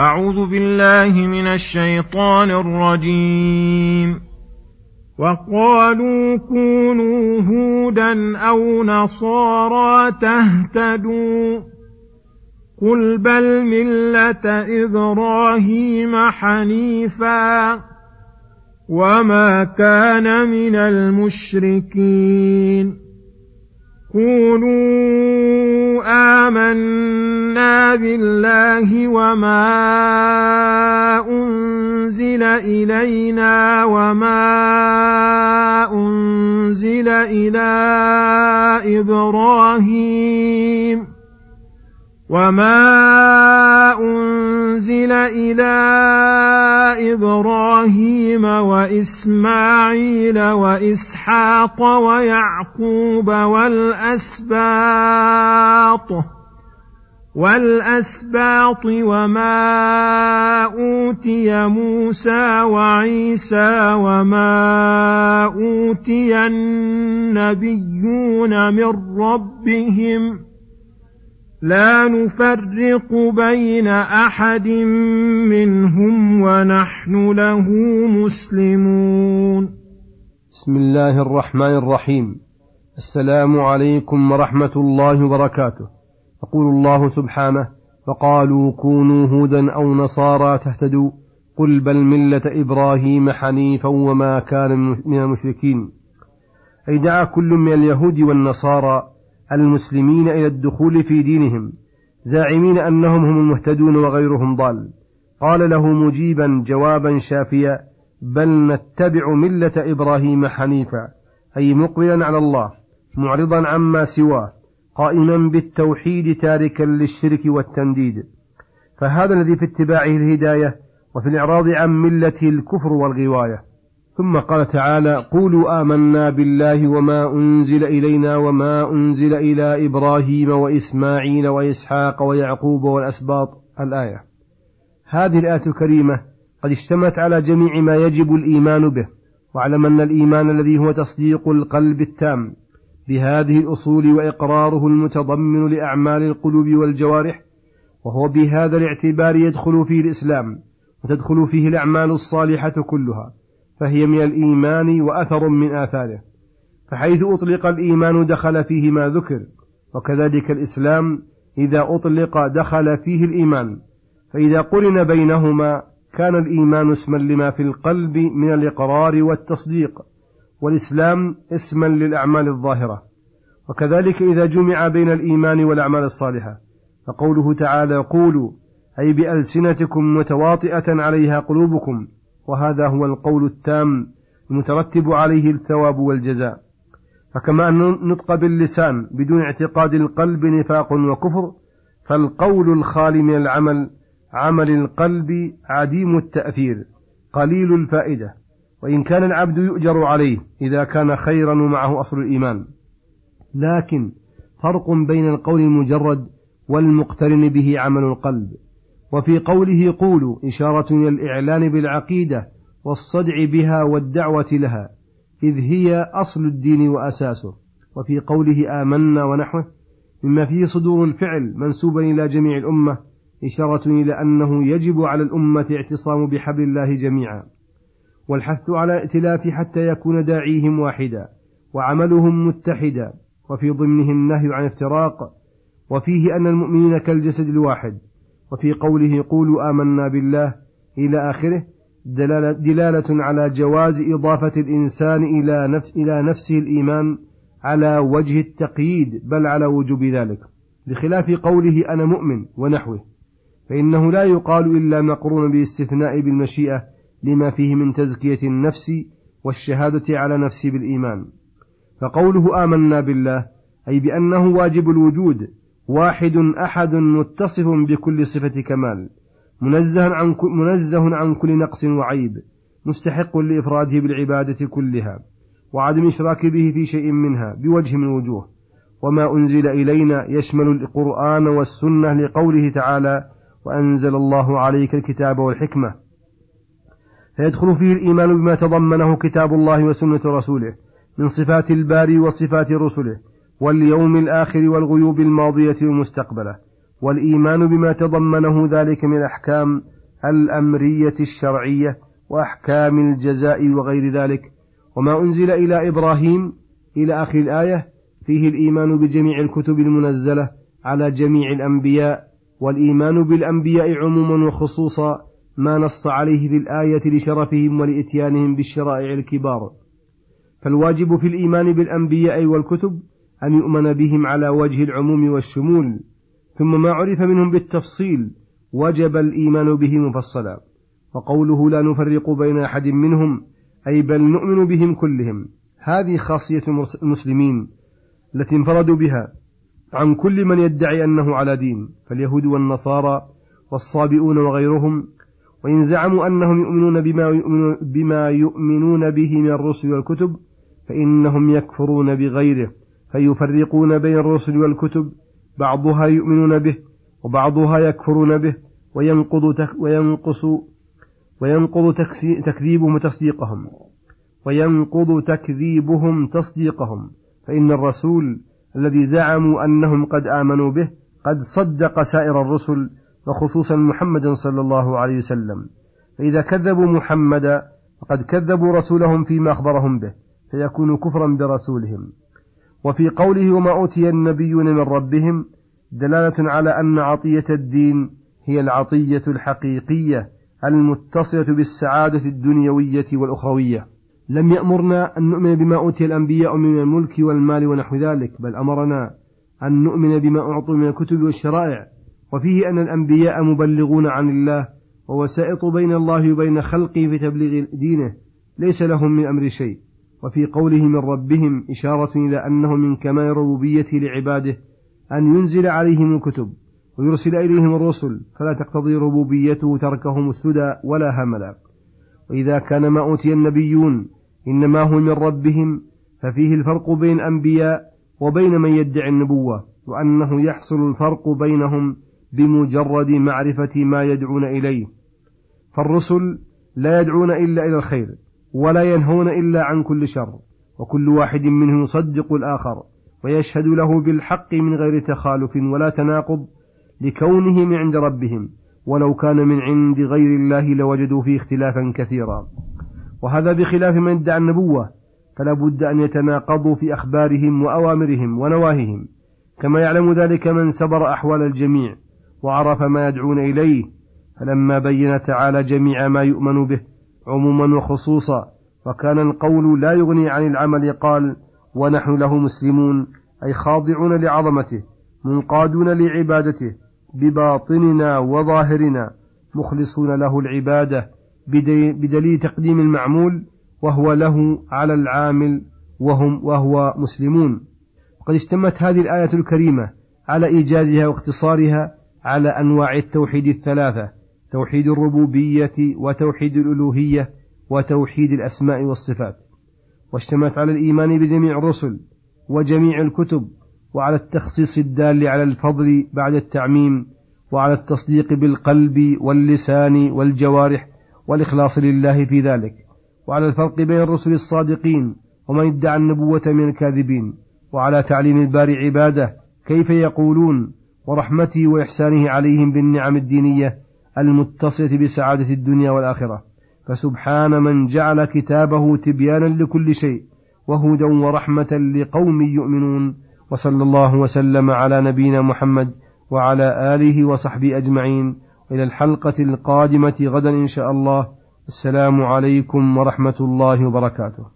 أعوذ بالله من الشيطان الرجيم. وقالوا كونوا هودا أو نصارى تهتدوا. قل بل ملة إبراهيم حنيفا. وما كان من المشركين. قولوا آمنا بالله وما أنزل إلينا وما أنزل إلى إبراهيم وما أنزل إلى إبراهيم وإسماعيل وإسحاق ويعقوب والأسباط والأسباط وما أوتي موسى وعيسى وما أوتي النبيون من ربهم ۖ لا نفرق بين أحد منهم ونحن له مسلمون. بسم الله الرحمن الرحيم. السلام عليكم ورحمة الله وبركاته. يقول الله سبحانه فقالوا كونوا هودا أو نصارى تهتدوا. قل بل ملة إبراهيم حنيفا وما كان من المشركين. أي دعا كل من اليهود والنصارى المسلمين إلى الدخول في دينهم زاعمين أنهم هم المهتدون وغيرهم ضال. قال له مجيبا جوابا شافيا بل نتبع ملة إبراهيم حنيفا أي مقبلا على الله معرضا عما سواه قائما بالتوحيد تاركا للشرك والتنديد. فهذا الذي في اتباعه الهداية وفي الإعراض عن ملته الكفر والغواية. ثم قال تعالى قولوا آمنا بالله وما أنزل إلينا وما أنزل إلى إبراهيم وإسماعيل وإسحاق ويعقوب والأسباط. الآية. هذه الآية الكريمة قد اشتملت على جميع ما يجب الإيمان به واعلم أن الإيمان الذي هو تصديق القلب التام بهذه الأصول وإقراره المتضمن لأعمال القلوب والجوارح وهو بهذا الاعتبار يدخل فيه الإسلام وتدخل فيه الأعمال الصالحة كلها. فهي من الإيمان وأثر من آثاره فحيث أطلق الإيمان دخل فيه ما ذكر وكذلك الإسلام إذا أطلق دخل فيه الإيمان فإذا قرن بينهما كان الإيمان اسما لما في القلب من الإقرار والتصديق والإسلام اسما للأعمال الظاهرة وكذلك إذا جمع بين الإيمان والأعمال الصالحة فقوله تعالى قولوا أي بألسنتكم متواطئة عليها قلوبكم وهذا هو القول التام المترتب عليه الثواب والجزاء. فكما أن النطق باللسان بدون اعتقاد القلب نفاق وكفر فالقول الخالي من العمل عمل القلب عديم التأثير قليل الفائدة وإن كان العبد يؤجر عليه إذا كان خيرا ومعه أصل الإيمان. لكن فرق بين القول المجرد والمقترن به عمل القلب. وفي قوله قولوا إشارة إلى الإعلان بالعقيدة والصدع بها والدعوة لها إذ هي أصل الدين وأساسه. وفي قوله آمنا ونحوه مما فيه صدور الفعل منسوبا إلى جميع الأمة إشارة إلى أنه يجب على الأمة اعتصام بحبل الله جميعا. والحث على الائتلاف حتى يكون داعيهم واحدا وعملهم متحدا. وفي ضمنه النهي عن افتراق وفيه أن المؤمنين كالجسد الواحد. وفي قوله قولوا آمنا بالله إلى آخره دلالة, دلالة على جواز إضافة الإنسان إلى, نفس إلى نفسه الإيمان على وجه التقييد بل على وجوب ذلك. بخلاف قوله أنا مؤمن ونحوه فإنه لا يقال إلا مقرون بالاستثناء بالمشيئة لما فيه من تزكية النفس والشهادة على نفسه بالإيمان. فقوله آمنا بالله أي بأنه واجب الوجود واحد أحد متصف بكل صفة كمال منزه عن منزه عن كل نقص وعيب مستحق لإفراده بالعبادة كلها وعدم الإشراك به في شيء منها بوجه من الوجوه وما أنزل إلينا يشمل القرآن والسنة لقوله تعالى وأنزل الله عليك الكتاب والحكمة. فيدخل فيه الإيمان بما تضمنه كتاب الله وسنة رسوله من صفات الباري وصفات رسله. واليوم الآخر والغيوب الماضية والمستقبلة والإيمان بما تضمنه ذلك من الأحكام الأمرية الشرعية وأحكام الجزاء وغير ذلك. وما أنزل إلى إبراهيم إلى آخر الآية فيه الإيمان بجميع الكتب المنزلة على جميع الأنبياء والإيمان بالأنبياء عموما وخصوصا ما نص عليه في الآية لشرفهم ولإتيانهم بالشرائع الكبار. فالواجب في الإيمان بالأنبياء والكتب أن يؤمن بهم على وجه العموم والشمول ثم ما عرف منهم بالتفصيل وجب الإيمان به مفصلا وقوله لا نفرق بين أحد منهم أي بل نؤمن بهم كلهم هذه خاصية المسلمين التي انفردوا بها عن كل من يدعي أنه على دين فاليهود والنصارى والصابئون وغيرهم وإن زعموا أنهم يؤمنون بما, يؤمنون بما يؤمنون به من الرسل والكتب فإنهم يكفرون بغيره. فيفرقون بين الرسل والكتب بعضها يؤمنون به وبعضها يكفرون به وينقض تك وينقص وينقض تكذيبهم تصديقهم وينقض تكذيبهم تصديقهم. فإن الرسول الذي زعموا أنهم قد آمنوا به قد صدق سائر الرسل وخصوصا محمدا صلى الله عليه وسلم. فإذا كذبوا محمدا فقد كذبوا رسولهم فيما أخبرهم به فيكون كفرا برسولهم. وفي قوله وما أوتي النبيون من ربهم دلالة على أن عطية الدين هي العطية الحقيقية المتصلة بالسعادة الدنيوية والأخروية. لم يأمرنا أن نؤمن بما أوتي الأنبياء من الملك والمال ونحو ذلك بل أمرنا أن نؤمن بما أعطوا من الكتب والشرائع. وفيه أن الأنبياء مبلغون عن الله ووسائط بين الله وبين خلقه في تبليغ دينه ليس لهم من أمر شيء. وفي قوله من ربهم إشارة إلى أنه من كمال ربوبيته لعباده أن ينزل عليهم الكتب ويرسل إليهم الرسل فلا تقتضي ربوبيته تركهم السدى ولا هملا. وإذا كان ما أوتي النبيون إنما هو من ربهم ففيه الفرق بين أنبياء وبين من يدعي النبوة وأنه يحصل الفرق بينهم بمجرد معرفة ما يدعون إليه. فالرسل لا يدعون إلا إلى الخير. ولا ينهون إلا عن كل شر وكل واحد منهم يصدق الآخر ويشهد له بالحق من غير تخالف ولا تناقض لكونه من عند ربهم ولو كان من عند غير الله لوجدوا فيه اختلافا كثيرا. وهذا بخلاف من ادعى النبوة فلا بد أن يتناقضوا في أخبارهم وأوامرهم ونواهيهم. كما يعلم ذلك من سبر أحوال الجميع وعرف ما يدعون إليه فلما بين تعالى جميع ما يؤمن به عموما وخصوصا وكان القول لا يغني عن العمل قال ونحن له مسلمون أي خاضعون لعظمته منقادون لعبادته بباطننا وظاهرنا مخلصون له العبادة بدليل تقديم المعمول وهو له على العامل وهم وهو مسلمون. وقد اشتمت هذه الآية الكريمة على إيجازها واختصارها على أنواع التوحيد الثلاثة. توحيد الربوبية وتوحيد الألوهية وتوحيد الأسماء والصفات. واشتملت على الإيمان بجميع الرسل وجميع الكتب وعلى التخصيص الدال على الفضل بعد التعميم وعلى التصديق بالقلب واللسان والجوارح والإخلاص لله في ذلك. وعلى الفرق بين الرسل الصادقين ومن ادعى النبوة من الكاذبين. وعلى تعليم الباري عباده كيف يقولون ورحمته وإحسانه عليهم بالنعم الدينية المتصلة بسعادة الدنيا والآخرة. فسبحان من جعل كتابه تبيانا لكل شيء وهدى ورحمة لقوم يؤمنون. وصلى الله وسلم على نبينا محمد وعلى آله وصحبه أجمعين. إلى الحلقة القادمة غدا إن شاء الله. السلام عليكم ورحمة الله وبركاته.